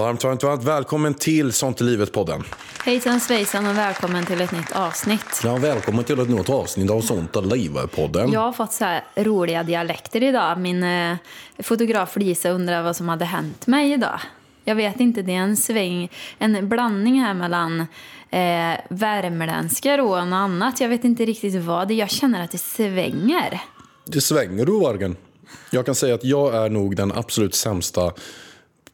Varmt, varmt, varmt välkommen till Sånt i livet-podden. Hejsan svejsan och välkommen till ett nytt avsnitt. Ja, välkommen till ett nytt avsnitt av Sånt i livet-podden. Jag har fått så här roliga dialekter idag. Min eh, fotograf Lisa undrar vad som hade hänt mig idag. Jag vet inte, det är en sväng, en blandning här mellan eh, värmländska och något annat. Jag vet inte riktigt vad det är. Jag känner att det svänger. Det svänger du, Vargen. Jag kan säga att jag är nog den absolut sämsta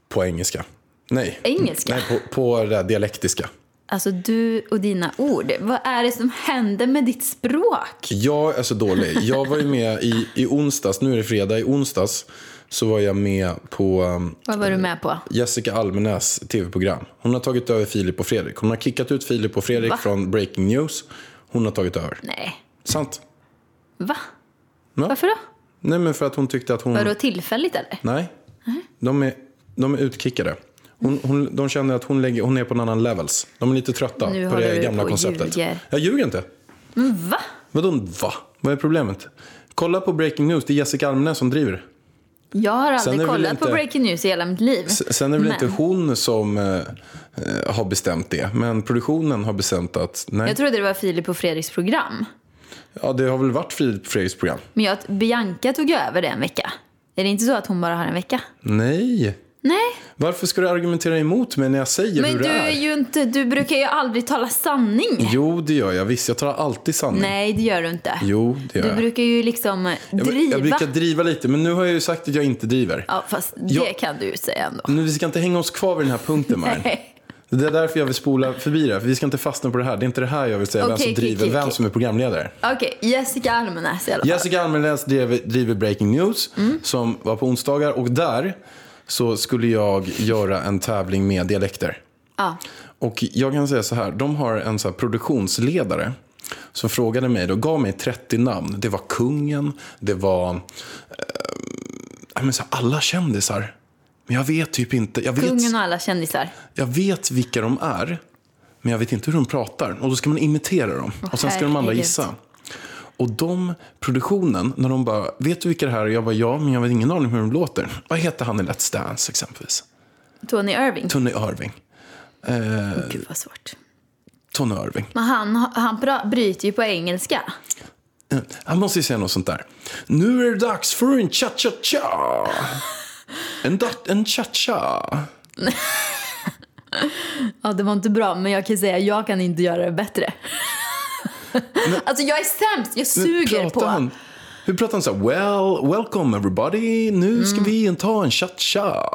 på engelska. Nej. Engelska? Nej, på, på det där dialektiska. Alltså du och dina ord. Vad är det som händer med ditt språk? Jag är så dålig. Jag var ju med i, i onsdags, nu är det fredag, i onsdags så var jag med på um, Vad var du med på? Jessica Almenäs tv-program. Hon har tagit över Filip och Fredrik. Hon har kickat ut Filip och Fredrik Va? från Breaking News. Hon har tagit över. Nej. Sant. Va? Ja. Varför då? Nej, men för att hon tyckte att hon... Vadå tillfälligt eller? Nej, de är, de är utkickade. Hon, hon, de känner att hon, lägger, hon är på en annan levels. De är lite trötta Nu på det gamla på och konceptet. ljuger. Jag ljuger inte. Men va? Vadå va? Vad är problemet? Kolla på Breaking News, det är Jessica Almenäs som driver. Jag har aldrig kollat på inte- Breaking News i hela mitt liv. Sen är det väl Men inte hon som eh, eh, har bestämt det. Men produktionen har bestämt att nej. Jag trodde det var Filip och Fredriks program. Ja, det har väl varit Filip Fredriks program. Men jag, Bianca tog över det en vecka. Är det inte så att hon bara har en vecka? Nej. Nej, Varför ska du argumentera emot mig när jag säger men hur du det är? är ju inte, du brukar ju aldrig tala sanning. Jo, det gör jag. Visst, jag talar alltid sanning. Nej, det gör du inte. Jo, det gör Du jag. brukar ju liksom Jag, driva. jag brukar driva lite, men nu har jag ju sagt att jag inte driver. Ja, fast det Jag- kan du ju säga ändå. Nu, vi ska inte hänga oss kvar vid den här punkten, Maren. Nej. Det är därför jag vill spola förbi det, för vi ska inte fastna på det här. Det är inte det här jag vill säga, vem Okej, som okej, driver, okej, vem som är programledare. Okej, Jessica Almenäs i alla fall. Jessica Almenäs driver, driver Breaking News, Mm. som var på onsdagar. Och där så skulle jag göra en tävling med dialekter. Ja. Och jag kan säga så här, de har en så produktionsledare som frågade mig, då gav mig 30 namn. Det var kungen, det var eh, men så alla kändisar. Men jag vet typ inte, jag vet, Kungen och alla kändisar. jag vet vilka de är. Men jag vet inte hur de pratar. Och då ska man imitera dem. och sen ska de andra gissa. Och de, produktionen, när de bara, vet du vilka det här är? Jag bara, ja, men jag har ingen aning hur de låter. Vad heter han i Let's Dance exempelvis? Tony Irving. Tony Irving. Gud vad svårt. Tony Irving. Men han, han bryter ju på engelska. Eh, Han måste ju säga något sånt där. Nu är det dags för en cha-cha-cha. En, en cha-cha. Ja, det var inte bra, men jag kan säga jag kan inte göra det bättre. Alltså jag är sämst, jag suger på... Han, hur pratar han så här? Well, welcome everybody. Nu ska vi ta en cha-cha.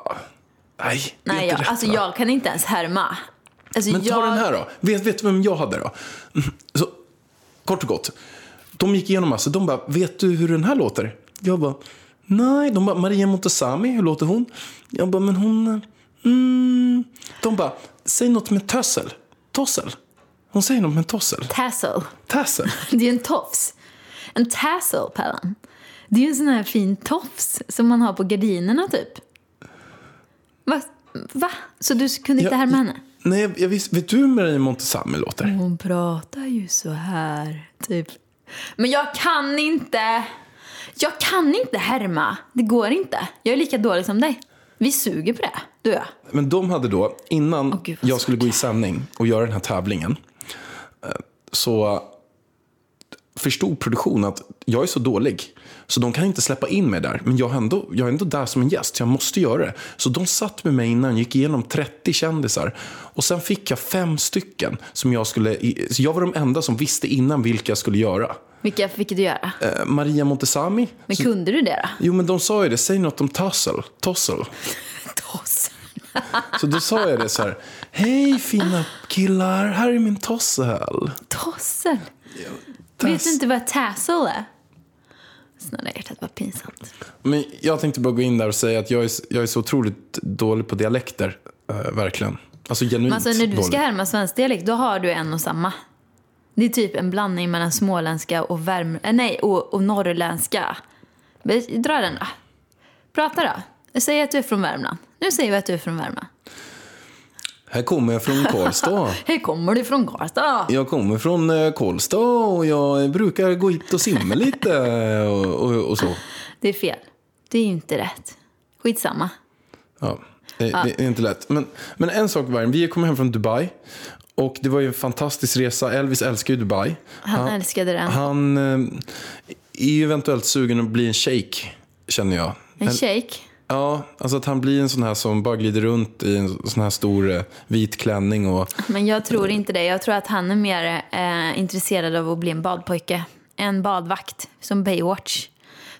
Nej, det är Nej, inte jag, rätt, alltså va? jag kan inte ens härma. Alltså, Men ta jag... den här då. Vet, vet du vem jag hade då? Mm, Så, kort och gott. De gick igenom massa. De bara, vet du hur den här låter? Jag bara, nej. De bara, Maria Montazami, hur låter hon? Jag bara, men hon... eh, Mm. De bara, säg något med tössel. Tossel. Hon säger något med tossel. Tassel. Tassel. Det är en tofs. En tassel, Pallan. Det är ju en sån här fin tofs som man har på gardinerna typ. Va? Va? Så du kunde inte härma henne? Nej, jag, jag visst, vet du hur Maria Montazami låter? Hon pratar ju så här, typ. Men jag kan inte. Jag kan inte härma. Det går inte. Jag är lika dålig som dig. Vi suger på det, du och jag. Men de hade då, innan Åh, gud, jag skulle gå i sändning och göra den här tävlingen, så förstod produktionen att jag är så dålig. Så de kan inte släppa in mig där. Men jag är ändå, jag är ändå där som en gäst, jag måste göra det. Så de satt med mig innan, gick igenom 30 kändisar. Och sen fick jag fem stycken som jag skulle... Så jag var de enda som visste innan vilka jag skulle göra. Vilka fick du göra? Eh, Maria Montazami. Men kunde du det då? jo, men de sa ju det. Säg något om Tossel. Tossel. Så då sa jag det så här. Hej fina killar, här är min tossel. Tossel? Tass- Vet du inte vad tassel är? Snälla hjärtat, vad pinsamt. Men jag tänkte bara gå in där och säga att jag är, jag är så otroligt dålig på dialekter. eh, verkligen. Alltså genuint alltså när du ska dålig. härma svensk dialekt, då har du en och samma. Det är typ en blandning mellan småländska och, värm... äh, nej, och, och norrländska. Dra den då. Prata då. Säg att du är från Värmland. Nu säger vi att du är från Värmland. Här kommer jag från Karlstad. Hur kommer du från Karlstad? Jag kommer från eh, Karlstad och jag brukar gå hit och simma lite och, och, och så. Det är fel. Det är inte rätt. Skitsamma. Ja, det, det är inte lätt. Men, men en sak var vi kom hem från Dubai. Och det var ju en fantastisk resa. Elvis älskar ju Dubai. Han älskade den. Han eh, är ju eventuellt sugen att bli en shake, känner jag. En shake. Ja, alltså att han blir en sån här som bara glider runt i en sån här stor eh, vit klänning. Och, Men jag tror inte det. Jag tror att han är mer eh, intresserad av att bli en badpojke. En badvakt, som Baywatch.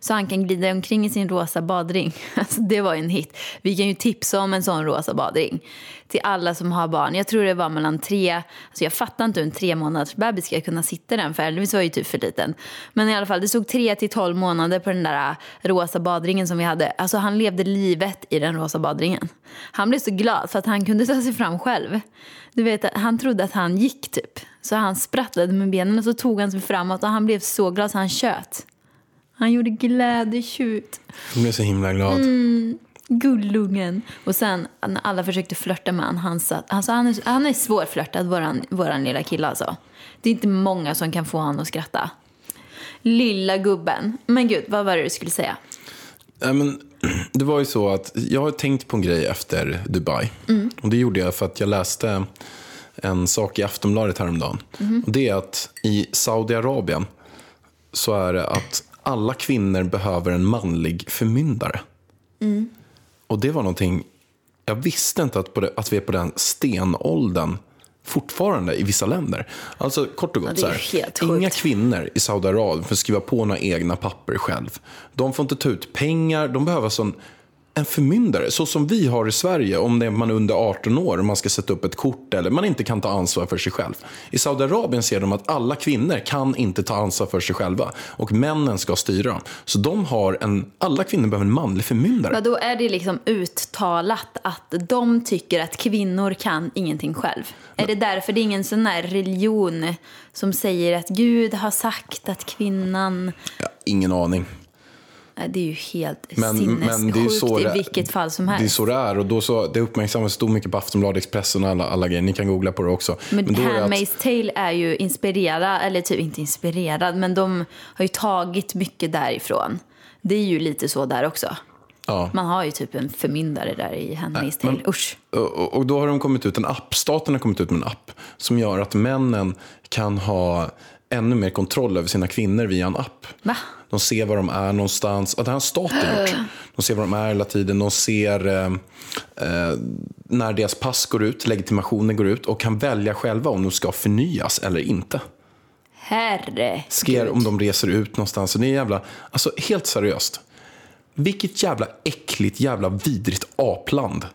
Så han kan glida omkring i sin rosa badring. Alltså, det var ju en hit. Vi kan ju tipsa om en sån rosa badring till alla som har barn. Jag tror det var mellan tre... Alltså jag fattar inte hur en tre månaders bebis ska kunna sitta i den, för Elvis var ju typ för liten. Men i alla fall, det stod tre till tolv månader på den där äh, rosa badringen som vi hade. Alltså han levde livet i den rosa badringen. Han blev så glad för att han kunde ta sig fram själv. Du vet, han trodde att han gick typ. Så han sprattlade med benen och så tog han sig framåt och han blev så glad så han tjöt. Han gjorde glädjetjut. jag blev så himla glad. Mm. Gullungen. Och sen när alla försökte flörta med honom, han satt... Alltså han är, han är svårflörtad, våran, våran lilla kille alltså. Det är inte många som kan få honom att skratta. Lilla gubben. Men gud, vad var det du skulle säga? Nej, men, det var ju så att jag har tänkt på en grej efter Dubai. Och det gjorde jag för att jag läste en sak i Aftonbladet häromdagen. Och det är att i Saudiarabien så är det att alla kvinnor behöver en manlig förmyndare. Och det var någonting, jag visste inte att, på det, att vi är på den stenåldern fortfarande i vissa länder. Alltså kort och gott Ja, så här, inga kvinnor i Saudiarabien får skriva på några egna papper själv. De får inte ta ut pengar, de behöver sån en förmyndare, så som vi har i Sverige om det är man är under 18 år och man ska sätta upp ett kort eller man inte kan ta ansvar för sig själv. I Saudiarabien ser de att alla kvinnor kan inte ta ansvar för sig själva och männen ska styra dem. Så de har en, alla kvinnor behöver en manlig förmyndare. Då är det liksom uttalat att de tycker att kvinnor kan ingenting själv. Är det därför det är ingen sån här religion som säger att Gud har sagt att kvinnan... Ja, ingen aning. Nej, Det är ju helt Men, men det är ju sinnessjukt så i det, vilket fall som Det är helst. så det är och då så, det uppmärksammas stod mycket på Aftonbladet, Expressen och alla, alla grejer. Ni kan googla på det också. Men, att- Handmaid's Tale är ju inspirerad, eller typ inte inspirerad, men de har ju tagit mycket därifrån. Det är ju lite så där också. Ja. Man har ju typ en förmyndare där i Handmaid's men- Tale. Usch. Och, och då har de kommit ut en app, staten har kommit ut med en app som gör att männen kan ha ännu mer kontroll över sina kvinnor via en app. Va? De ser var de är någonstans. Ja, det har staten gjort. De ser var de är hela tiden. De ser eh, eh, när deras pass går ut, legitimationen går ut och kan välja själva om de ska förnyas eller inte. Herre. Ser om de reser ut någonstans. Det är jävla, alltså helt seriöst. Vilket jävla äckligt, jävla vidrigt apland.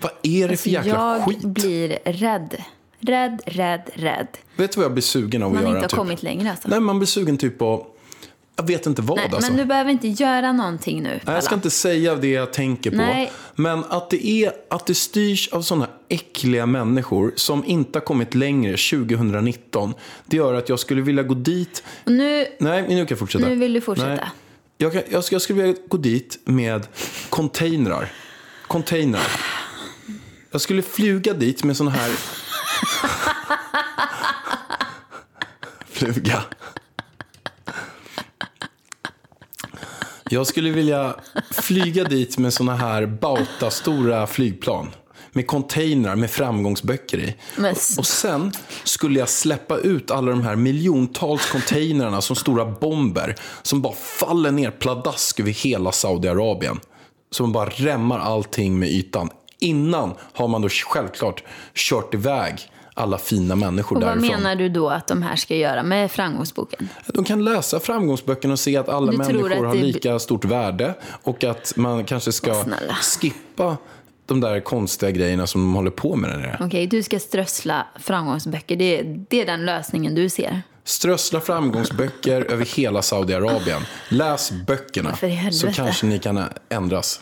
Vad är det för jäkla Alltså, jag skit? blir rädd. Rädd, rädd, rädd. Vet du vad jag blir sugen av att Man göra? inte har typ? kommit längre alltså. Nej, man blir sugen typ på... Jag vet inte vad Nej, alltså. men du behöver inte göra någonting nu. Nej, jag ska inte säga det jag tänker på. Nej. Men att det, är, att det styrs av sådana äckliga människor som inte har kommit längre 2019. Det gör att jag skulle vilja gå dit. Nu, Nej, nu kan jag fortsätta. Nu vill du fortsätta. Nej. Jag, kan, jag, jag skulle vilja gå dit med containrar. Containrar. Jag skulle flyga dit med sån här... fluga. Jag skulle vilja flyga dit med såna här Bauta-stora flygplan. Med containrar med framgångsböcker i. Men Och, och sen skulle jag släppa ut alla de här miljontals containrarna som stora bomber. Som bara faller ner pladask över hela Saudiarabien. Som bara rämmar allting med ytan. Innan har man då självklart kört iväg alla fina människor och vad därifrån. menar du då att de här ska göra med framgångsboken? De kan läsa framgångsböckerna och se att alla Du människor att har det- lika stort värde. Och att man kanske ska skippa de där konstiga grejerna som de håller på med där. Okej, du ska strössla framgångsböcker. Det, det är den lösningen du ser. Strössla framgångsböcker över hela Saudiarabien. Läs böckerna så kanske ni kan ändras.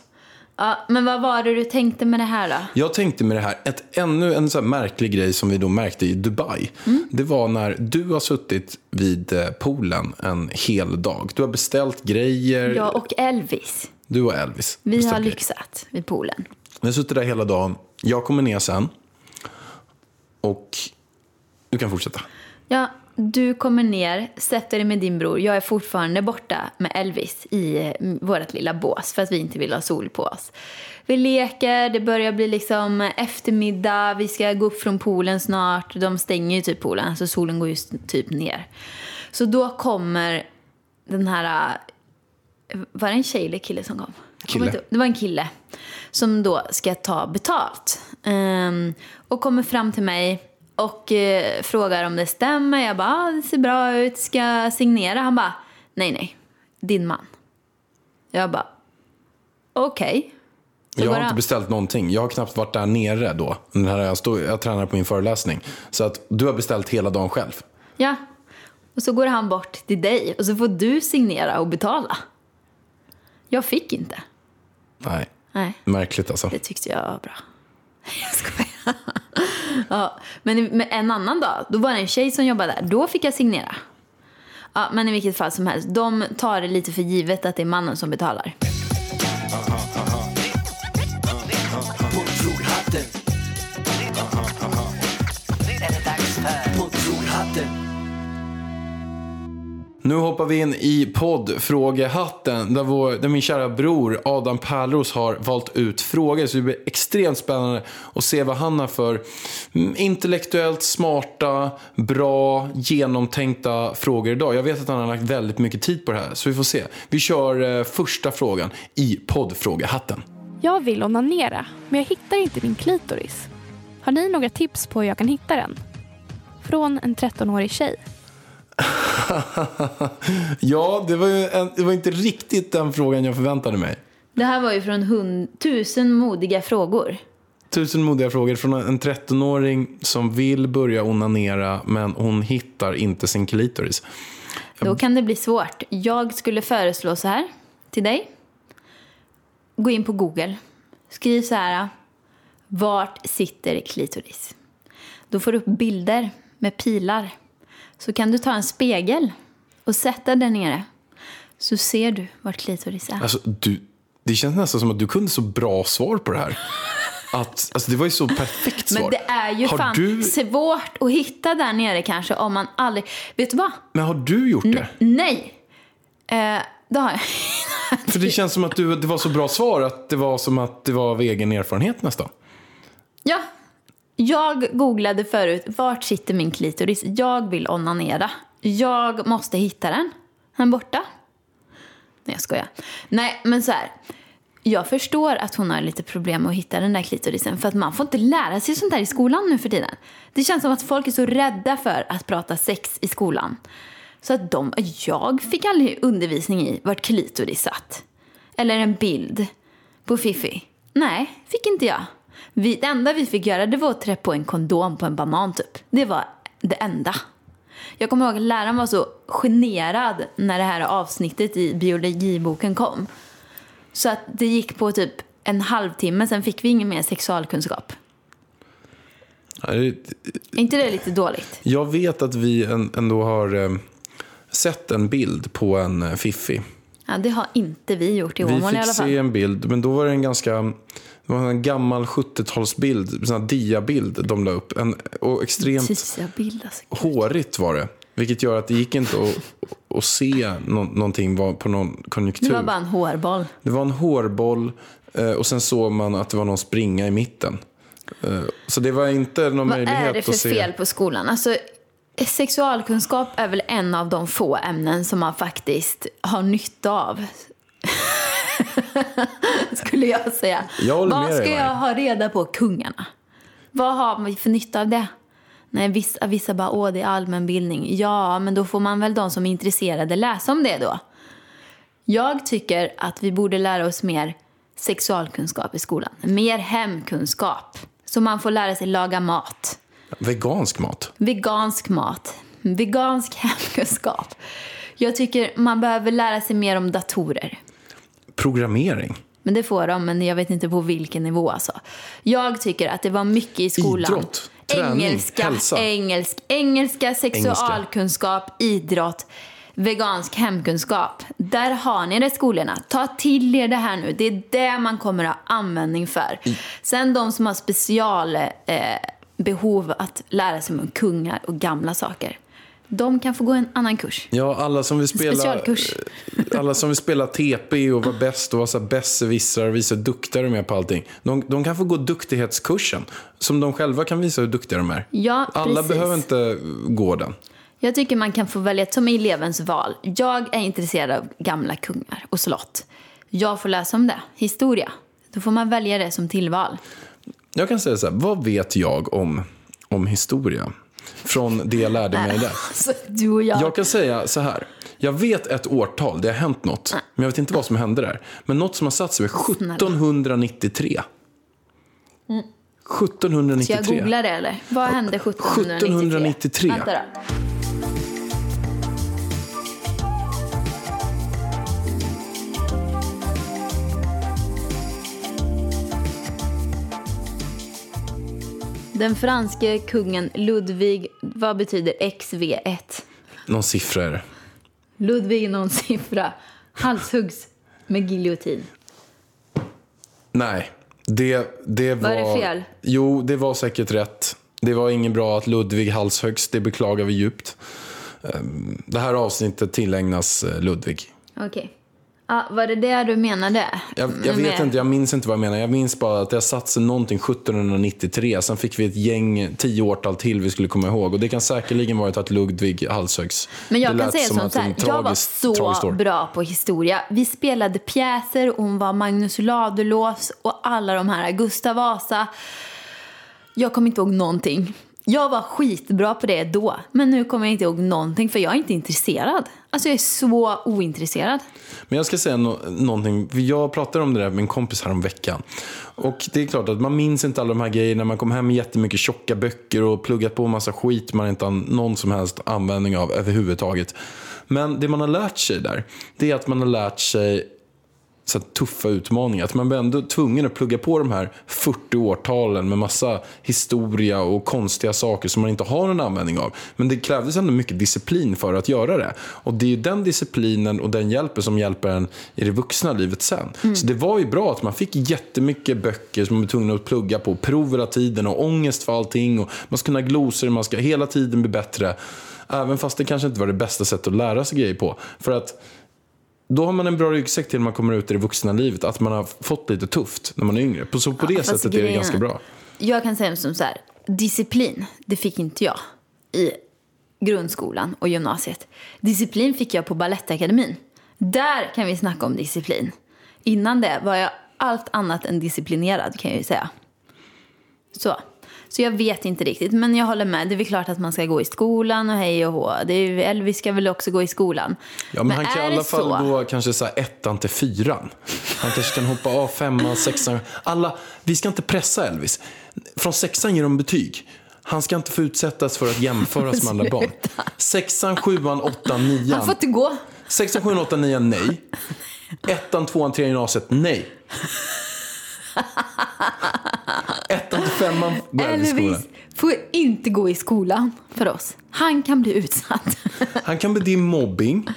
Ja, men vad var det du tänkte med det här då? Jag tänkte med det här, ett, ännu en så märklig grej som vi då märkte i Dubai. Mm. Det var när du har suttit vid eh, poolen en hel dag. Du har beställt grejer. Jag och Elvis, Du och Elvis. vi har lyxat vid poolen. Vi har suttit där hela dagen. Jag kommer ner sen. Och du kan fortsätta. Ja, du kommer ner, sätter dig med din bror. Jag är fortfarande borta med Elvis i eh, vårt lilla bås för att vi inte vill ha sol på oss. Vi leker, det börjar bli liksom eftermiddag, vi ska gå upp från poolen snart. De stänger ju typ poolen, så solen går ju typ ner. Så då kommer den här... eh, Var det en tjej eller kille som kom? Kille. Det var en kille som då ska ta betalt. Ehm, och kommer fram till mig och eh, frågar om det stämmer. Jag bara, ah, det ser bra ut, ska jag signera? Han bara, nej nej, din man. Jag bara, okej. Så jag har inte han- beställt någonting. Jag har knappt varit där nere då. Den här, jag, stod, jag tränar på min föreläsning. Så att du har beställt hela dagen själv. Ja. Och så går han bort till dig och så får du signera och betala. Jag fick inte. Nej, Nej. märkligt alltså. Det tyckte jag var bra. Jag skojar ja, men en annan dag, då var det en tjej som jobbade där. Då fick jag signera. Ja, men i vilket fall som helst, de tar det lite för givet att det är mannen som betalar. Aha. Nu hoppar vi in i poddfrågehatten där, vår, där min kära bror Adam Pärlros har valt ut frågor. Så det blir extremt spännande att se vad han har för mm, intellektuellt smarta, bra, genomtänkta frågor idag. Jag vet att han har lagt väldigt mycket tid på det här, så vi får se. Vi kör eh, första frågan i poddfrågehatten. Jag vill onanera, men jag hittar inte min klitoris. Har ni några tips på hur jag kan hitta den? Från en 13-årig tjej. ja, det var, ju en, det var inte riktigt den frågan jag förväntade mig. Det här var ju från hund, tusen modiga frågor. Tusen modiga frågor från en 13-åring som vill börja onanera men hon hittar inte sin klitoris. Då kan det bli svårt. Jag skulle föreslå så här till dig. Gå in på Google. Skriv så här. Vart sitter klitoris? Då får du upp bilder med pilar. Så kan du ta en spegel och sätta där nere. Så ser du vart klitoris är. Alltså, du, det känns nästan som att du kunde så bra svar på det här. Att, alltså, det var ju så perfekt svar. Men det är ju har fan du, svårt att hitta där nere kanske om man aldrig... Vet du vad? Men har du gjort det? Nej! Eh, det har jag. För det känns som att du, det var så bra svar att det var som att det var av egen erfarenhet nästan. Ja. Jag googlade förut, vart sitter min klitoris? Jag vill onanera. Jag måste hitta den. Den är borta. Nej, jag skojar. Nej, men så här. Jag förstår att hon har lite problem med att hitta den där klitorisen. För att man får inte lära sig sånt där i skolan nu för tiden. Det känns som att folk är så rädda för att prata sex i skolan. Så att de, jag fick aldrig undervisning i vart klitoris satt. Eller en bild på Fifi. Nej, fick inte jag. Vi, det enda vi fick göra det var att trä på en kondom på en banan typ. Det var det enda. Jag kommer ihåg att läraren var så generad när det här avsnittet i biologiboken kom. Så att det gick på typ en halvtimme, sen fick vi ingen mer sexualkunskap. Ja, det- Är inte det lite dåligt? Jag vet att vi ändå har eh, sett en bild på en eh, Fiffi. Ja, det har inte vi gjort i Vi Åmål i fick alla fall. se en bild, men då var det en ganska det var en gammal 70-talsbild, en diabild de la upp. En, och extremt Tisiga bild alltså. hårigt var det. Vilket gör att det gick inte att, att se nå, någonting på någon konjunktur. Det var bara en hårboll. Det var en hårboll eh, och sen såg man att det var någon springa i mitten. Eh, Så det var inte någon Vad möjlighet är det för att se. fel på skolan? Alltså, sexualkunskap är väl en av de få ämnen som man faktiskt har nytta av. Skulle jag säga. Jag Vad ska jag ha reda på kungarna? Vad har vi för nytta av det? Nej, vissa, vissa bara, åh det är allmänbildning. Ja, men då får man väl de som är intresserade läsa om det då. Jag tycker att vi borde lära oss mer sexualkunskap i skolan. Mer hemkunskap. Så man får lära sig laga mat. Vegansk mat. Vegansk mat. vegansk hemkunskap. Jag tycker man behöver lära sig mer om datorer. Programmering. Men det får de, men jag vet inte på vilken nivå alltså. Jag tycker att det var mycket i skolan. Idrott, träning, engelska, hälsa. engelsk, engelska, sexualkunskap, idrott, vegansk hemkunskap. Där har ni det skolorna. Ta till er det här nu. Det är det man kommer att ha användning för. Sen de som har special eh, behov att lära sig om kungar och gamla saker. De kan få gå en annan kurs. Ja, alla som vill spela, Specialkurs. alla som vill spela TP och vara bäst och vara besserwissrar och visa hur duktiga de är på allting. De, de kan få gå duktighetskursen. Som de själva kan visa hur duktiga de är. Ja, alla precis. behöver inte gå den. Jag tycker man kan få välja som elevens val. Jag är intresserad av gamla kungar och slott. Jag får läsa om det, historia. Då får man välja det som tillval. Jag kan säga så här, vad vet jag om, om historia? Från det jag lärde mig där. Alltså, du och jag. Jag kan säga så här. Jag vet ett årtal, det har hänt något. Men jag vet inte vad som hände där. Men något som har satt sig är 1793. 1793. Ska jag googla det eller? Vad hände 1793? 1793. Den franske kungen Ludvig, vad betyder XV1? Någon det. Ludvig någon siffra. Halshuggs med giljotin. Nej, det, det var... Var det fel? Jo, det var säkert rätt. Det var inget bra att Ludvig halshöggs, det beklagar vi djupt. Ehm, Det här avsnittet tillägnas eh, Ludvig. Okej. Ah, var det det du menade? Jag, jag vet Med- inte, jag minns inte vad jag menar. Jag minns bara att det har satt sig någonting 1793. Sen fick vi ett gäng, tio årtal till vi skulle komma ihåg. Och det kan säkerligen varit att Ludvig halshöggs. Men jag kan säga som som att så här, jag var så bra på historia. Vi spelade pjäser, hon var Magnus Ladulås och alla de här, Gustav Vasa. Jag kommer inte ihåg någonting. Jag var skitbra på det då, men nu kommer jag inte ihåg någonting för jag är inte intresserad. Alltså jag är så ointresserad. Men jag ska säga no någonting. Jag pratade om det där med en kompis här om veckan. Och det är klart att man minns inte alla de här grejerna. Man kom hem med jättemycket tjocka böcker och pluggat på massa skit man inte har någon som helst användning av överhuvudtaget. Men det man har lärt sig där, det är att man har lärt sig så tuffa utmaningar. Att man blir ändå tvungen att plugga på de här 40 årtalen med massa historia och konstiga saker som man inte har en användning av. Men det krävdes ändå mycket disciplin för att göra det. Och det är ju den disciplinen och den hjälpen som hjälper en i det vuxna livet sen. Så det var ju bra att man fick jättemycket böcker som man var tvungen att plugga på. Prov hela tiden och ångest för allting. Och man ska kunna glosor, man ska hela tiden bli bättre. Även fast det kanske inte var det bästa sättet att lära sig grejer på. För att då har man en bra ryggsäck till när man kommer ut i det vuxna livet. Att man har fått lite tufft när man är yngre. Så på det fast sättet är det grejen- ganska bra. Jag kan säga som så här, disciplin, det fick inte jag i grundskolan och gymnasiet. Disciplin fick jag på Balettakademin. Där kan vi snacka om disciplin. Innan det var jag allt annat än disciplinerad kan jag ju säga. Så. Så jag vet inte riktigt, men jag håller med. Det är väl klart att man ska gå i skolan och hej och hå. Det är, Elvis ska väl också gå i skolan. Ja, men, han kan i alla fall så? gå kanske så här ettan till fyran. Han kanske kan hoppa av femman, sexan. Alla, vi ska inte pressa Elvis. Från sexan ger de betyg. Han ska inte få utsättas för att jämföras med andra barn. Sexan, sjuan, åttan, Han nian. får inte gå. Sexan, sjuan, åttan, nian, nej. Ettan, tvåan, trean, gymnasiet, nej. Till femman går Elvis i skolan. Får inte gå i skolan för oss. Han kan bli utsatt. Han kan bli mobbing.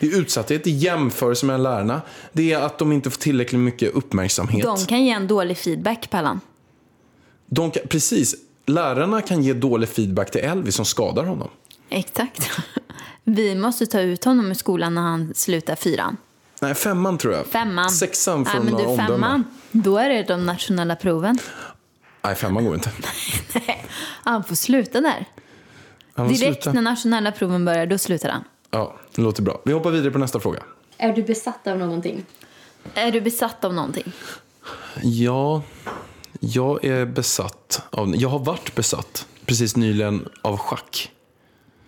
Det är utsatthet, det är jämförelse med lärarna. Det är att de inte får tillräckligt mycket uppmärksamhet. De kan ge en dålig feedback, Pallan. De kan, precis. Lärarna kan ge dålig feedback till Elvis som skadar honom. Exakt. Vi måste ta ut honom ur skolan när han slutar fyran. Nej, femman tror jag. Femman. Sexan får Nej, men du, omdömen. femman. Då är det de nationella proven. Nej, femman går inte. Han får sluta där. Han får Direkt sluta. när nationella proven börjar, då slutar han. Ja, det låter bra. Vi hoppar vidare på nästa fråga. Är du besatt av någonting? Är du besatt av någonting? Ja, jag är besatt av... Jag har varit besatt precis nyligen av schack.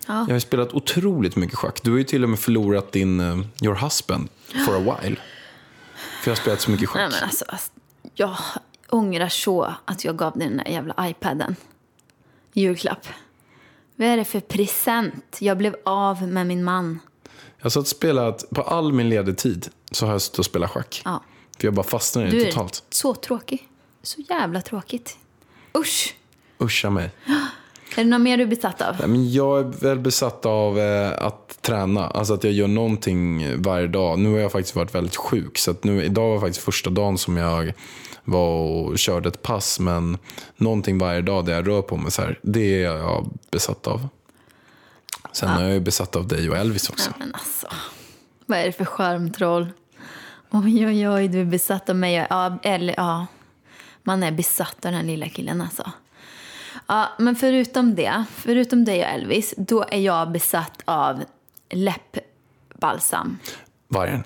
Ja. Jag har spelat otroligt mycket schack. Du har ju till och med förlorat din uh, your husband for a while. För jag har spelat så mycket schack. Nej, men alltså, alltså, jag ångrar så att jag gav dig den där jävla iPaden. Julklapp. Vad är det för present? Jag blev av med min man. Jag satt och spelat, på all min ledig tid så har jag suttit och spelat schack. Ja. För jag bara fastnar i Du det är totalt. så tråkig. Så jävla tråkigt. Usch! Uscha mig. Är det något mer du är besatt av? Nej, men jag är väl besatt av eh, att träna. Alltså att jag gör någonting varje dag. Nu har jag faktiskt varit väldigt sjuk. Så att nu, idag var faktiskt första dagen som jag var och körde ett pass. Men någonting varje dag där jag rör på mig så här. Det är jag besatt av. Sen är jag ju besatt av dig och Elvis också. Men alltså. Vad är det för charmtroll? Oj, oj, oj, du är besatt av mig. Ja, eller ja. Man är besatt av den här lilla killen alltså. Ja, men förutom det, förutom dig och Elvis, då är jag besatt av läppbalsam. Vargen.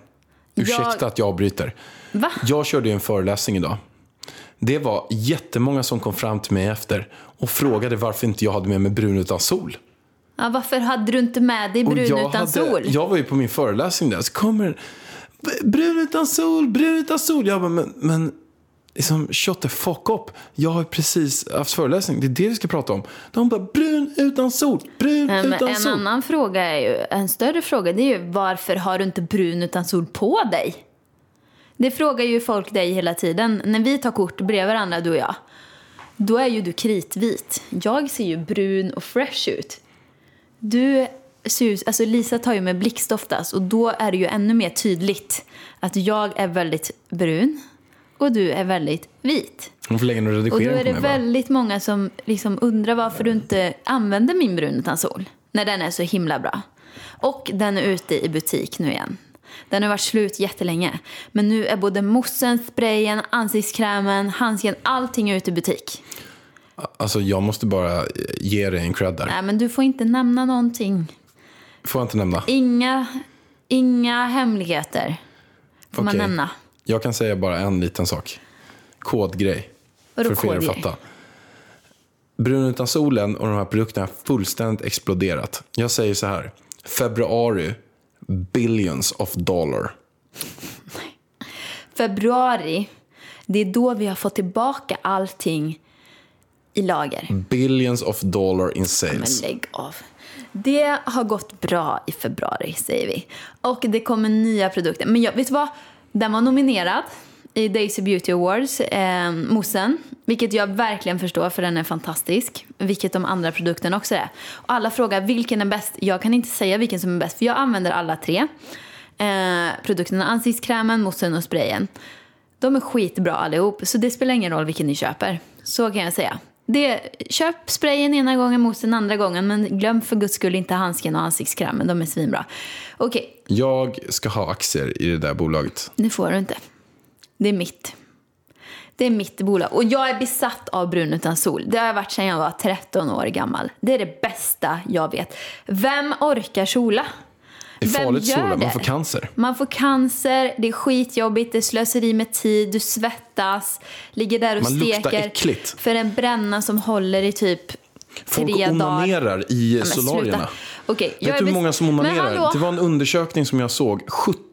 Ursäkta Jag- att jag avbryter. Va? Jag körde ju en föreläsning idag. Det var jättemånga som kom fram till mig efter och frågade varför inte jag hade med mig brun utan sol. Ja, varför hade du inte med dig brun utan hade, sol? Jag var ju på min föreläsning där, så kommer brun utan sol, brun utan sol. Jag bara, men, men liksom, shut the fuck up. Jag har precis haft föreläsning, det är det vi ska prata om. De bara, brun utan sol, brun Men utan en sol. annan fråga är ju, en större fråga, det är ju varför har du inte brun utan sol på dig? Det frågar ju folk dig hela tiden. När vi tar kort bredvid varandra, du och jag, då är ju du kritvit. Jag ser ju brun och fresh ut. Du ser ut, alltså Lisa tar ju med blixt oftast och då är det ju ännu mer tydligt att jag är väldigt brun och du är väldigt vit. Hon får lägga någon Och då redigering är det väldigt många som liksom undrar varför du inte använder min brun utan sol. När den är så himla bra. Och den är ute i butik nu igen. Den har varit slut jättelänge. Men nu är både moussen, sprayen, ansiktskrämen, handsken, allting ute i butik. Alltså jag måste bara ge dig en cred där. Nej men du får inte nämna någonting. Får jag inte nämna? Inga, inga hemligheter. Får man Okej. nämna. Jag kan säga bara en liten sak. Kodgrej. Vadå för att fatta. Brun utan solen och de här produkterna har fullständigt exploderat. Jag säger så här. Februari, billions of dollar. Februari, det är då vi har fått tillbaka allting i lager. Billions of dollar in Men sales. lägg av. Det har gått bra i februari, säger vi. Och det kommer nya produkter. Men jag, vet du vad? Den var nominerad i Daisy Beauty Awards, eh, moussen. Vilket jag verkligen förstår, för den är fantastisk. Vilket de andra produkterna också är. Och alla frågar vilken är bäst. Jag kan inte säga vilken som är bäst, för jag använder alla tre. Eh, produkterna, ansiktskrämen, moussen och sprayen. De är skitbra allihop, så det spelar ingen roll vilken ni köper. Så kan jag säga. Det, köp sprayen ena gången, moussen andra gången, men glöm för guds skull inte handsken och ansiktskrämen. De är svinbra. Okej, Jag ska ha aktier i det där bolaget. det får du inte. Det är mitt. Det är mitt bolag. Och jag är besatt av brun utan sol. Det har jag varit sedan jag var 13 år gammal. Det är det bästa jag vet. Vem orkar sola? Det är Vem farligt gör sola, det? man får cancer. Man får cancer, det är skitjobbigt, det är slöseri med tid, du svettas, ligger där och Man steker för en bränna som håller i typ Folk tre dagar. onanerar i men solarierna. sluta. Okej, jag Vet är du hur många som onanerar? Det var en undersökning som jag såg.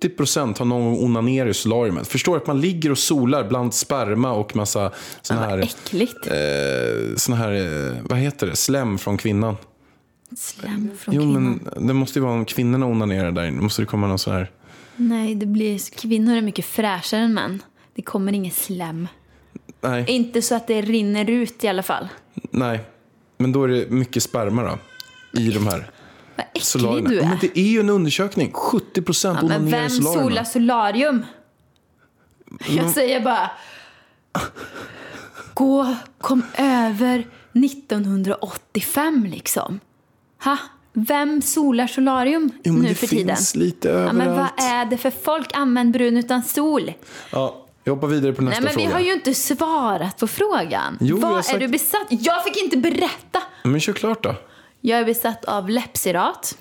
70% har någon gång onanerat i solariumet. Förstår du att man ligger och solar bland sperma och massa Vad här, äckligt. eh, såna här eh, vad heter det, slem från kvinnan. Slem från Jo, kvinnan. men det måste ju vara om kvinnorna onanerar där inne. måste det komma någon sån här. Nej, det blir, kvinnor är mycket fräschare än män. Det kommer inget slem. Nej, Inte så att det rinner ut i alla fall. nej. Men då är det mycket sperma då. I de här Vad äcklig solarierna. du Ja, är. Men det är ju en undersökning. 70% Ja, men onanerar vem i solarierna. solar solarium? Jag säger bara... Gå, kom över 1985 liksom. Ha? Vem solar solarium Jo, men nu det för finns tiden? lite Ja, överallt. men vad är det för folk? Använd brun utan sol. Ja, jag hoppar vidare på nästa Nej, men fråga. vi har ju inte svarat på frågan. Jo, vad har är sagt- du besatt? Jag fick inte berätta. Men kör klart då. Jag är besatt av läppsirat.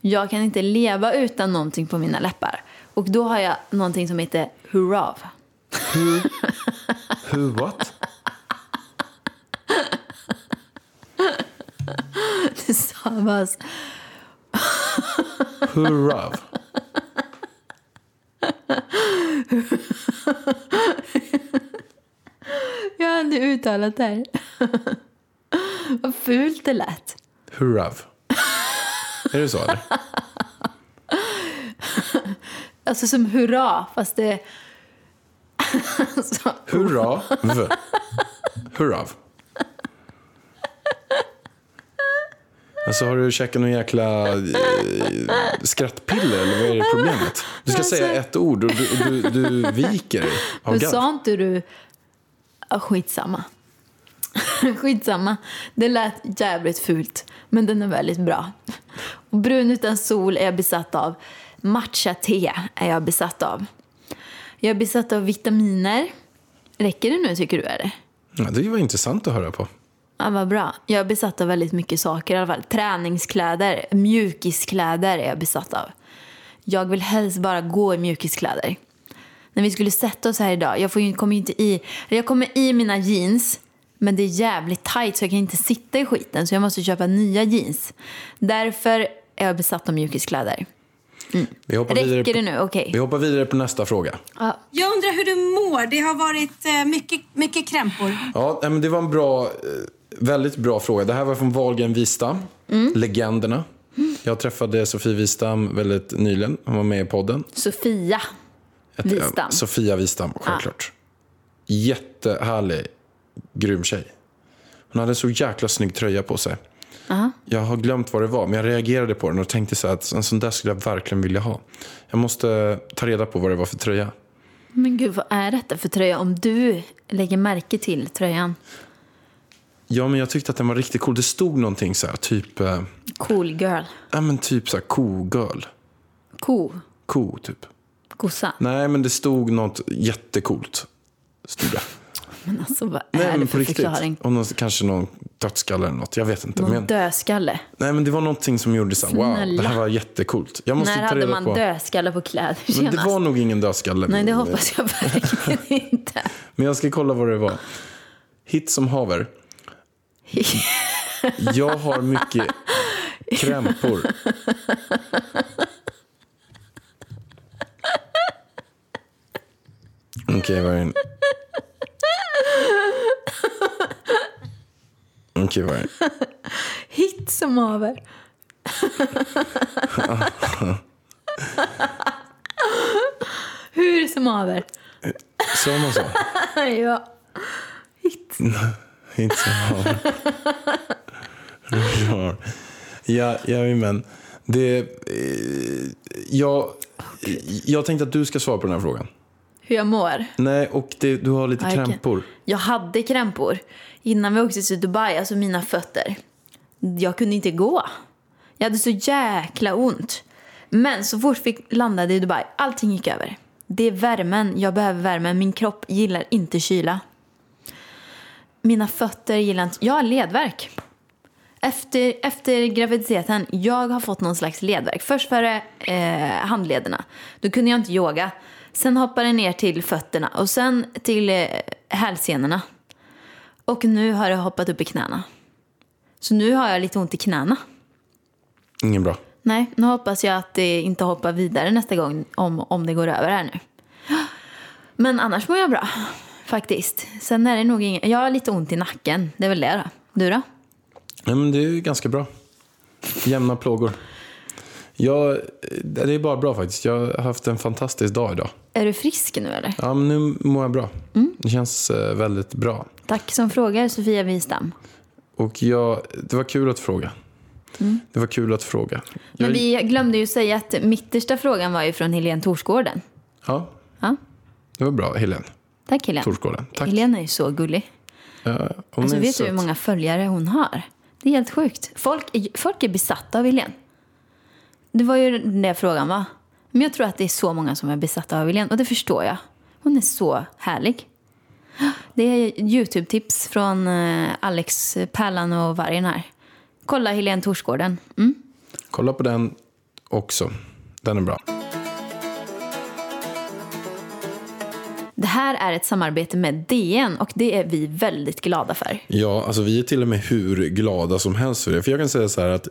Jag kan inte leva utan någonting på mina läppar. Och då har jag någonting som heter Hurrav. Who what? Det stavas Hurra. Jag har aldrig uttalat det här. Vad fult det lät. Hurrav. är det så eller? Alltså som hurra, fast det... alltså, Hurra. V. Hurrav. Alltså har du käkat någon jäkla eh, skrattpiller eller vad är det problemet? Du ska Alltså- säga ett ord och du, du, du viker av Men garv. sa inte du... Ja, skitsamma. skitsamma. Det lät jävligt fult, men den är väldigt bra. Och brun utan sol är jag besatt av. Matcha-te är jag besatt av. Jag är besatt av vitaminer. Räcker det nu, tycker du? Är det? Ja, det var intressant att höra på. Ja, vad bra. Jag är besatt av väldigt mycket saker i alla fall. Träningskläder, mjukiskläder är jag besatt av. Jag vill helst bara gå i mjukiskläder. När vi skulle sätta oss här idag, jag får ju, kommer ju inte i... Jag kommer i mina jeans, men det är jävligt tight så jag kan inte sitta i skiten. Så jag måste köpa nya jeans. Därför är jag besatt av mjukiskläder. Vi hoppar, vidare Räcker på, det nu? Okej. vi hoppar vidare på nästa fråga. Ja. Jag undrar hur du mår. Det har varit eh, mycket, mycket krämpor. Ja, men det var en bra, eh, väldigt bra fråga. Det här var från Wahlgren Wistam, legenderna. Jag träffade Sofie Wistam väldigt nyligen. Hon var med i podden. Sofia Ett- Wistam. Sofia Wistam, självklart. Jättehärlig, grym tjej. Hon hade en så jäkla snygg tröja på sig. Jag har glömt vad det var, men jag reagerade på den och tänkte så att en sån där skulle jag verkligen vilja ha. Jag måste ta reda på vad det var för tröja. Men gud, vad är detta för tröja? Om du lägger märke till tröjan. Ja, men jag tyckte att den var riktigt cool. Det stod någonting så här, typ, eh, Cool girl. ja men typ så här ko-girl. Ko. Ko, typ. Kossa. Nej, men det stod något jättecoolt. Stod det. Men alltså vad Nej, är det för riktigt. förklaring? Och någon, kanske någon dödskalle eller något. Jag vet inte. Någon Men, dödskalle. nej, men det var någonting som gjorde så wow, det här var jättecoolt. Jag måste När ta hade reda man på. dödskalle på kläder Men det senast? var nog ingen dödskalle. Nej, det hoppas jag verkligen inte. Men jag ska kolla vad det var. Hit som haver. Jag har mycket krämpor. Okej, vad är det? Det? Hit som haver. Hur som haver. Sa man så? ja. Hit. Inte som haver. Ja, ja, ja, men det... Eh, jag, jag tänkte att du ska svara på den här frågan. Hur jag mår. Nej, och det, du har lite Ja, okej. krämpor. Jag hade krämpor innan vi åkte till Dubai, alltså mina fötter. Jag kunde inte gå. Jag hade så jäkla ont. Men så fort vi landade i Dubai, allting gick över. Det är värmen, jag behöver värmen. Min kropp gillar inte kyla. Mina fötter gillar inte... Jag har ledvärk. Efter, efter graviditeten, jag har fått någon slags ledvärk. Först var det eh, handlederna. Då kunde jag inte yoga. Sen hoppade det ner till fötterna och sen till eh, hälsenorna. Och nu har det hoppat upp i knäna. Så nu har jag lite ont i knäna. Ingen bra. Nej, nu hoppas jag att det inte hoppar vidare nästa gång om, om det går över här nu. Men annars mår jag bra, faktiskt. Sen är det nog ingen... Jag har lite ont i nacken, det är väl det då. Du då? Nej, men det är ganska bra. Jämna plågor. Jag, det är bara bra faktiskt. Jag har haft en fantastisk dag idag. Är du frisk nu eller? Ja, men nu mår jag bra. Mm. Det känns eh, väldigt bra. Tack som frågar, Sofia Wistam. Och jag, det var kul att fråga. Det var kul att fråga. Mm. Men Jag, vi glömde ju säga att mittersta frågan var ju från Helene Torsgården. Ja, Ja, det var bra. Helene tack Helene. Torsgården. Tack. Helene är ju så gullig. Ja, Alltså vet du hur söt. många följare hon har? Det är helt sjukt. Folk är, folk är besatta av Helene. Det var ju det frågan var. Men jag tror att det är så många som är besatta av Helene och det förstår jag. Hon är så härlig. Det är Youtube-tips från eh, Alex eh, Pärlan och Vargen här. Kolla Helene Torsgården. Mm. Kolla på den också. Den är bra. Här är ett samarbete med DN och det är vi väldigt glada för. Ja, alltså vi är till och med hur glada som helst för det. För jag kan säga så här att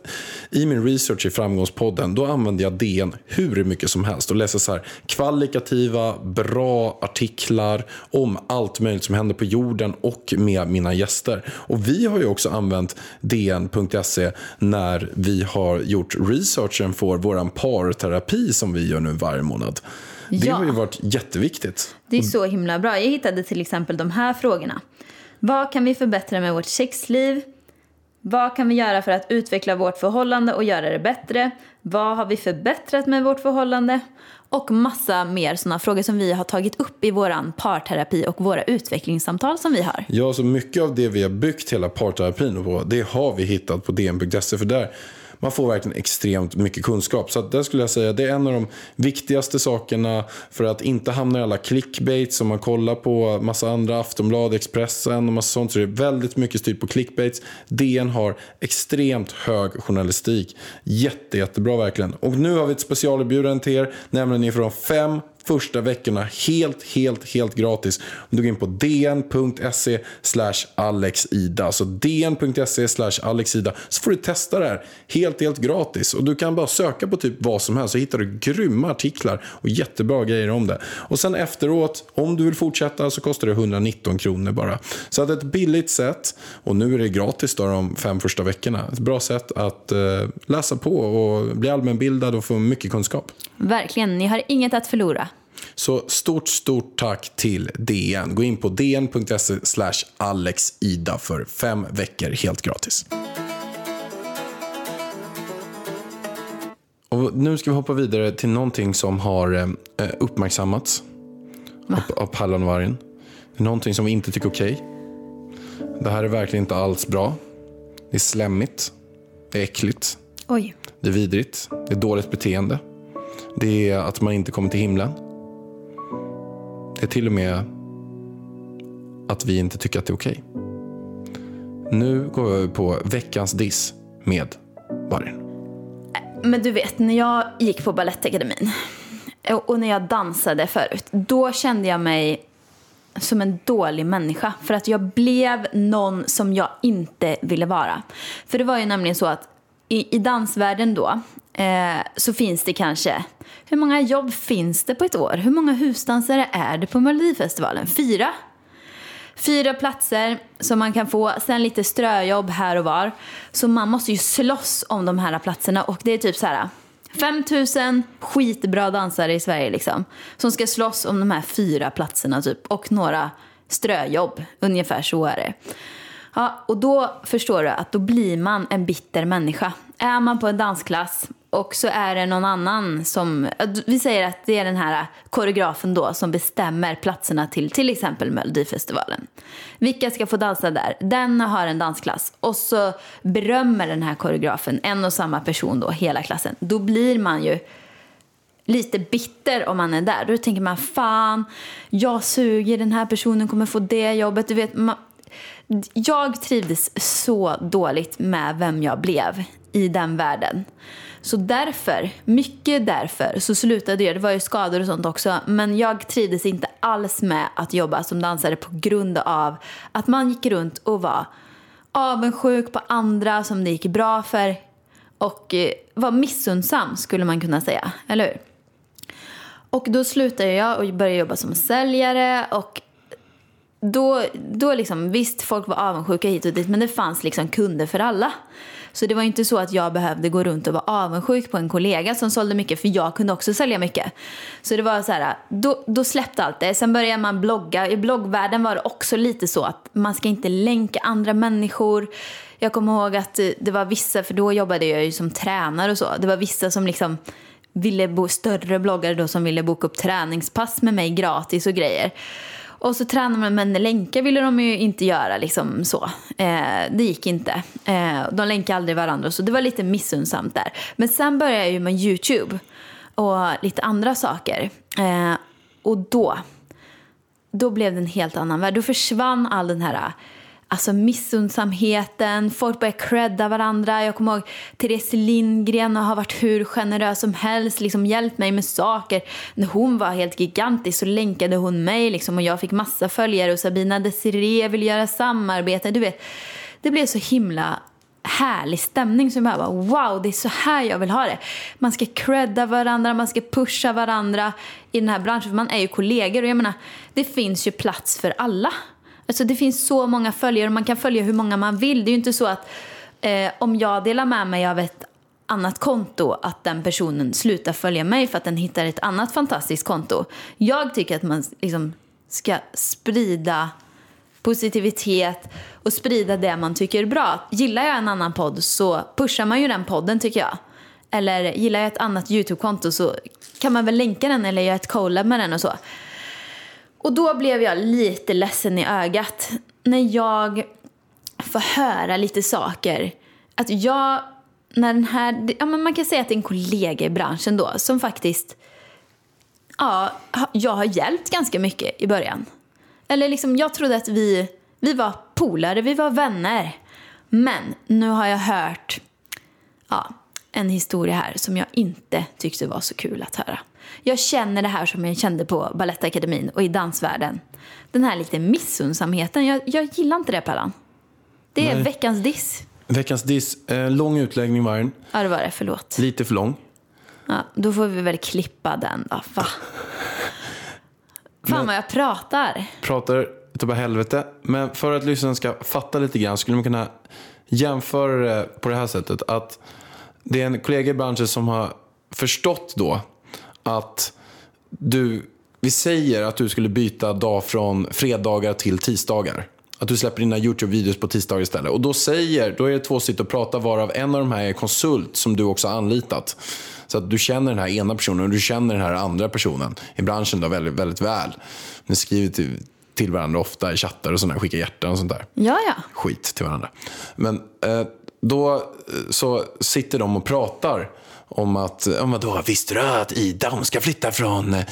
i min research i Framgångspodden, då använder jag DN hur mycket som helst och läser så här kvalitativa, bra artiklar om allt möjligt som händer på jorden och med mina gäster. Och vi har ju också använt DN.se när vi har gjort researchen för våran parterapi som vi gör nu varje månad. Det Ja. har ju varit jätteviktigt. Det är så himla bra. Jag hittade till exempel de här frågorna. Vad kan vi förbättra med vårt sexliv? Vad kan vi göra för att utveckla vårt förhållande och göra det bättre? Vad har vi förbättrat med vårt förhållande? Och massa mer sådana frågor som vi har tagit upp i våran parterapi och våra utvecklingssamtal som vi har. Ja, så mycket av det vi har byggt hela parterapin på, det har vi hittat på dn.se. För där man får verkligen extremt mycket kunskap. Så att där skulle jag säga det är en av de viktigaste sakerna för att inte hamna i alla clickbait som man kollar på massa andra, Aftonbladet, Expressen och massa sånt. Så det är väldigt mycket styrt på clickbaits. DN har extremt hög journalistik. Jätte, jättebra verkligen. Och nu har vi ett specialerbjudande till er, nämligen ifrån fem första veckorna helt, helt, helt gratis. Om du går in på dn.se slash alexida. Så dn.se slash alexida så får du testa det här helt, helt gratis. Och du kan bara söka på typ vad som helst så hittar du grymma artiklar och jättebra grejer om det. Och sen efteråt, om du vill fortsätta så kostar det 119 kronor bara. Så att ett billigt sätt, och nu är det gratis då de fem första veckorna. Ett bra sätt att eh, läsa på och bli allmänbildad och få mycket kunskap. Verkligen, ni har inget att förlora. Så stort, stort tack till DN. Gå in på dn.se alexida för fem veckor helt gratis. Och nu ska vi hoppa vidare till någonting som har eh, uppmärksammats av, av Pallanvargen. Det är någonting som vi inte tycker är okej. Det här är verkligen inte alls bra. Det är slemmigt. Det är äckligt. Oj. Det är vidrigt. Det är dåligt beteende. Det är att man inte kommer till himlen. Det är till och med att vi inte tycker att det är okej. Nu går vi över på veckans diss med Barin. Men du vet, när jag gick på Balettakademin och och när jag dansade förut, då kände jag mig som en dålig människa. För att jag blev någon som jag inte ville vara. För det var ju nämligen så att i, i dansvärlden då eh, så finns det kanske, hur många jobb finns det på ett år? Hur många husdansare är det på Melodifestivalen? Fyra? Fyra platser som man kan få, sen lite ströjobb här och var. Så man måste ju slåss om de här platserna och det är typ så här 5000 skitbra dansare i Sverige liksom. Som ska slåss om de här fyra platserna typ och några ströjobb. Ungefär så är det. Ja, och då förstår du att då blir man en bitter människa. Är man på en dansklass och så är det någon annan som, vi säger att det är den här koreografen då som bestämmer platserna till till exempel Melodifestivalen. Vilka ska få dansa där? Den har en dansklass och så berömmer den här koreografen en och samma person då, hela klassen. Då blir man ju lite bitter om man är där. Då tänker man fan, jag suger, den här personen kommer få det jobbet. Du vet, man, jag trivdes så dåligt med vem jag blev i den världen. Så därför, mycket därför, så slutade jag. Det var ju skador och sånt också. Men jag trivdes inte alls med att jobba som dansare på grund av att man gick runt och var avundsjuk på andra som det gick bra för. Och eh, var missunnsam skulle man kunna säga, eller hur? Och då slutade jag och började jobba som säljare och då, då liksom, visst, folk var avundsjuka hit och dit, men det fanns liksom kunder för alla. Så det var inte så att jag behövde gå runt och vara avundsjuk på en kollega som sålde mycket, för jag kunde också sälja mycket. Så det var så här, då, då släppte allt det. Sen började man blogga. I bloggvärlden var det också lite så att man ska inte länka andra människor. Jag kommer ihåg att det var vissa, för då jobbade jag ju som tränare och så. Det var vissa som liksom ville bo, större bloggare då som ville boka upp träningspass med mig gratis och grejer. Och så tränar man, men länkar ville de ju inte göra liksom så. Eh, det gick inte. Eh, de länkade aldrig varandra, så det var lite missunnsamt där. Men sen började jag ju med YouTube och lite andra saker. Eh, och då, då blev det en helt annan värld. Då försvann all den här Alltså missundsamheten, folk börjar credda varandra. Jag kommer ihåg Therese Lindgren har varit hur generös som helst, liksom hjälpt mig med saker. När hon var helt gigantisk så länkade hon mig liksom, och jag fick massa följare och Sabina Desiree vill göra samarbete. Du vet, det blev så himla härlig stämning som jag bara wow, det är så här jag vill ha det. Man ska credda varandra, man ska pusha varandra i den här branschen för man är ju kollegor och jag menar, det finns ju plats för alla. Alltså det finns så många följare och man kan följa hur många man vill. Det är ju inte så att eh, om jag delar med mig av ett annat konto att den personen slutar följa mig för att den hittar ett annat fantastiskt konto. Jag tycker att man liksom ska sprida positivitet och sprida det man tycker är bra. Gillar jag en annan podd så pushar man ju den podden tycker jag. Eller gillar jag ett annat YouTube-konto så kan man väl länka den eller göra ett collab med den och så. Och då blev jag lite ledsen i ögat när jag får höra lite saker. Att jag, när den här, ja men man kan säga att det är en kollega i branschen då som faktiskt, ja, jag har hjälpt ganska mycket i början. Eller liksom, jag trodde att vi, vi var polare, vi var vänner. Men nu har jag hört ja, en historia här som jag inte tyckte var så kul att höra. Jag känner det här som jag kände på Balettakademin och i dansvärlden. Den här lite missundsamheten. Jag, jag gillar inte det, Pallan. Det är Nej. veckans diss. Veckans diss. Eh, lång utläggning var den. Ja, det var det. Förlåt. Lite för lång. Ja, då får vi väl klippa den då. Va? Fan Men- vad jag pratar. pratar utav helvete. Men för att lyssnaren ska fatta lite grann skulle man kunna jämföra det på det här sättet. Att det är en kollega i branschen som har förstått då att du, vi säger att du skulle byta dag från fredagar till tisdagar. Att du släpper dina YouTube-videos på tisdagar istället. Och då säger, då är det två sitter och pratar varav en av de här är konsult som du också har anlitat. Så att du känner den här ena personen och du känner den här andra personen i branschen då väldigt, väldigt väl. Ni skriver till, till varandra ofta i chattar och sånt där, skickar hjärtan och sånt där Ja, ja. skit till varandra. Men eh, då eh, så sitter de och pratar om att, om vadå, visste du att Ida hon ska flytta från eh,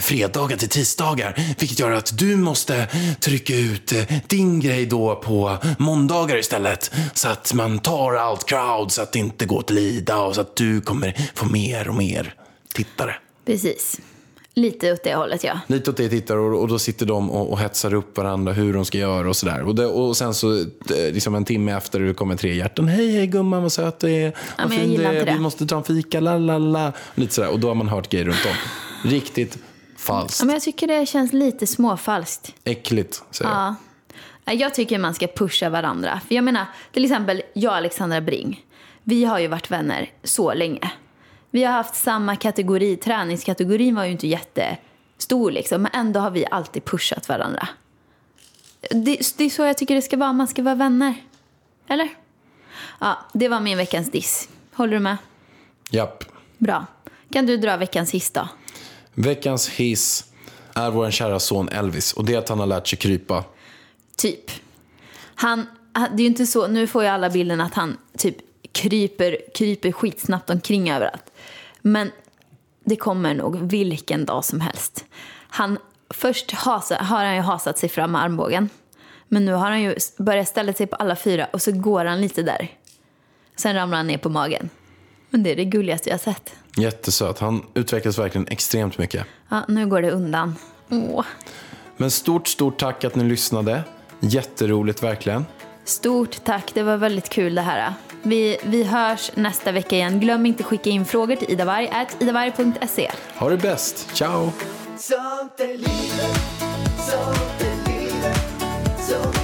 fredagar till tisdagar? Vilket gör att du måste trycka ut eh, din grej då på måndagar istället. Så att man tar allt crowd så att det inte går till Ida och så att du kommer få mer och mer tittare. Precis. Lite åt det hållet, ja. Lite åt det tittar och, och då sitter de och, och hetsar upp varandra hur de ska göra och sådär. Och, det, och sen så eh, liksom en timme efter det kommer tre hjärtan. Hej, hej gumman vad söt du är. Vad jag fin du är. Vi måste ta en fika, la la la. Lite sådär. Och då har man hört grejer runt om. Riktigt falskt. Ja, Men jag tycker det känns lite småfalskt. Äckligt, säger jag. Ja. Nej, Jag tycker man ska pusha varandra. För jag menar, till exempel jag och Alexandra Bring. Vi har ju varit vänner så länge. Vi har haft samma kategori. Träningskategorin var ju inte jättestor liksom. Men ändå har vi alltid pushat varandra. Det, det är så jag tycker det ska vara. Man ska vara vänner. Eller? Ja, det var min veckans diss. Håller du med? Japp. Bra. Kan du dra veckans hiss då? Veckans hiss är vår kära son Elvis. Och det är att han har lärt sig krypa. Typ. Han, det är ju inte så, nu får jag alla bilden att han typ kryper, kryper skitsnabbt omkring överallt. Men det kommer nog vilken dag som helst. Han, först hasa, har han ju hasat sig fram med armbågen. Men nu har han ju börjat ställa sig på alla fyra och så går han lite där. Sen ramlar han ner på magen. Men det är det gulligaste jag har sett. Jättesöt. Han utvecklas verkligen extremt mycket. Ja, nu går det undan. Åh. Men stort, stort tack att ni lyssnade. Jätteroligt verkligen. Stort tack, det var väldigt kul det här. Vi, vi hörs nästa vecka igen. Glöm inte skicka in frågor till idavarg, idavarg.se. Ha det bäst. Ciao! Sånt är livet, sånt är livet, så